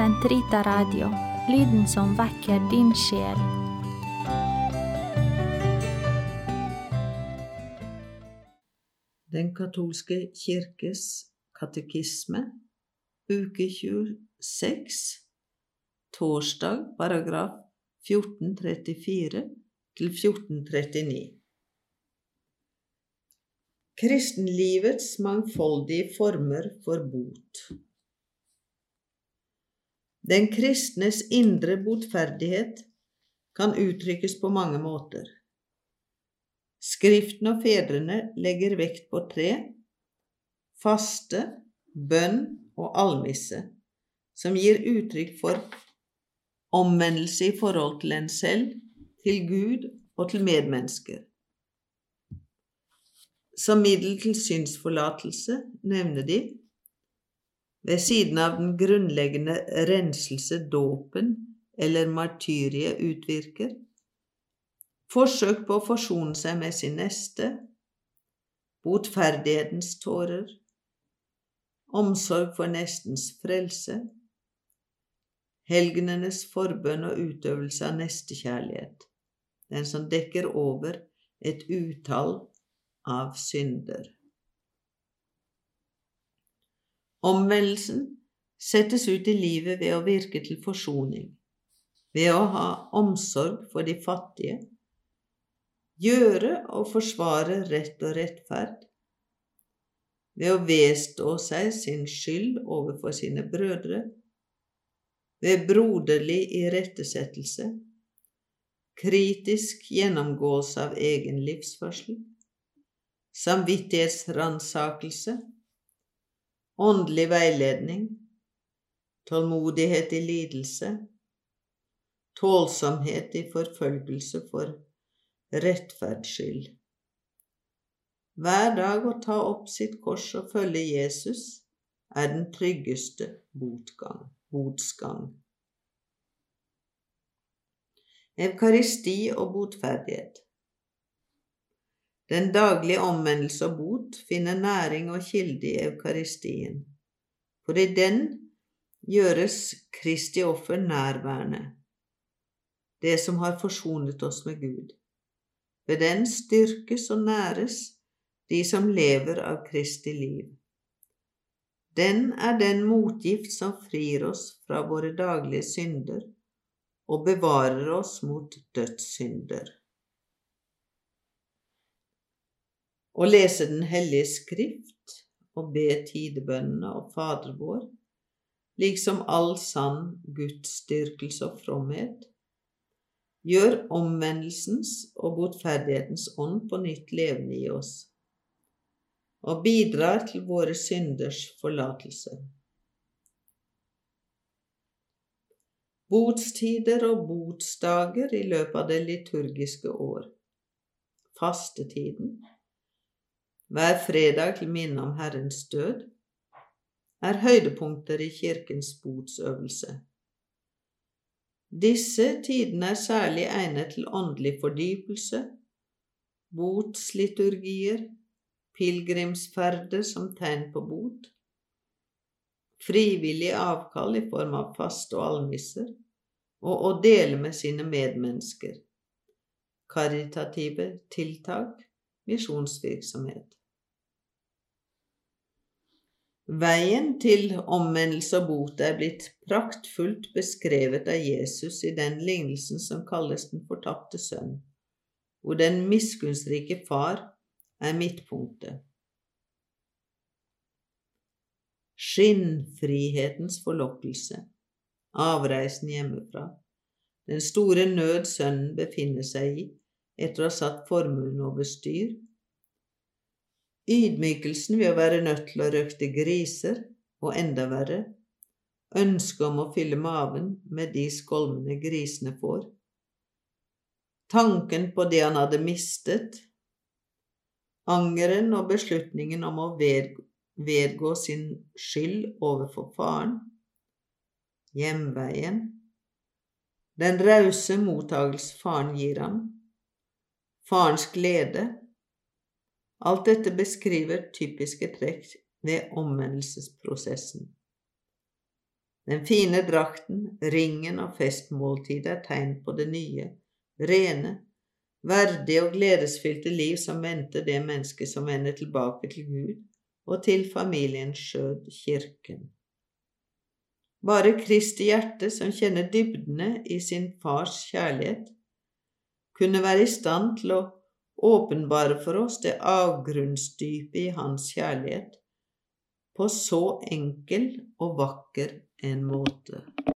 Sentrita Radio, lyden som vekker din sjel. Den katolske kirkes katekisme, uke 26, torsdag, paragraf 1434 til 1439. Kristenlivets mangfoldige former for bot. Den kristnes indre botferdighet kan uttrykkes på mange måter. Skriften og fedrene legger vekt på tre faste, bønn og almisse, som gir uttrykk for omvendelse i forhold til en selv, til Gud og til medmennesker. Som middel til synsforlatelse nevner de ved siden av den grunnleggende renselse dåpen eller martyriet utvirker, forsøk på å forsone seg med sin neste, botferdighetens tårer, omsorg for nestens frelse, helgenenes forbønn og utøvelse av nestekjærlighet, den som dekker over et utall av synder. Omvendelsen settes ut i livet ved å virke til forsoning, ved å ha omsorg for de fattige, gjøre og forsvare rett og rettferd, ved å vedstå seg sin skyld overfor sine brødre, ved broderlig irettesettelse, kritisk gjennomgåelse av egen livsførsel, samvittighetsransakelse, åndelig veiledning, tålmodighet i lidelse, tålsomhet i forfølgelse for rettferds skyld. Hver dag å ta opp sitt kors og følge Jesus er den tryggeste botgang, botsgang. Evkaristi og botferdighet den daglige omvendelse og bot finner næring og kilde i eukaristien, for i den gjøres Kristi offer nærværende, det som har forsonet oss med Gud. Ved den styrkes og næres de som lever av Kristi liv. Den er den motgift som frir oss fra våre daglige synder og bevarer oss mot dødssynder. Å lese Den hellige skrift og be tidebønnene og Fader vår, liksom all sann gudsdyrkelse og fromhet, gjør omvendelsens og botferdighetens ånd på nytt levende i oss, og bidrar til våre synders forlatelse. Botstider og botsdager i løpet av det liturgiske år. Fastetiden hver fredag til minne om Herrens død, er høydepunkter i kirkens botsøvelse. Disse tidene er særlig egnet til åndelig fordypelse, botsliturgier, pilegrimsferder som tegn på bot, frivillig avkall i form av faste og almisser, og å dele med sine medmennesker, karitative tiltak, misjonsvirksomhet. Veien til omvendelse og bot er blitt praktfullt beskrevet av Jesus i den lignelsen som kalles Den fortapte sønn, hvor den miskunnsrike far er midtpunktet. Skinnfrihetens forlokkelse, avreisen hjemmefra, den store nød sønnen befinner seg i etter å ha satt formuen over styr, Ydmykelsen ved å være nødt til å røkte griser, og enda verre, ønsket om å fylle maven med de skolmene grisene får. Tanken på det han hadde mistet, angeren og beslutningen om å vedgå sin skyld overfor faren, hjemveien, den rause mottagelse faren gir ham, farens glede, Alt dette beskriver typiske trekk ved omvendelsesprosessen. Den fine drakten, ringen og festmåltidet er tegn på det nye, rene, verdige og gledesfylte liv som venter det mennesket som vender tilbake til Gud og til familien skjød, kirken. Bare Kristi hjerte, som kjenner dybdene i sin fars kjærlighet, kunne være i stand til å åpenbare for oss det avgrunnsdypet i hans kjærlighet på så enkel og vakker en måte.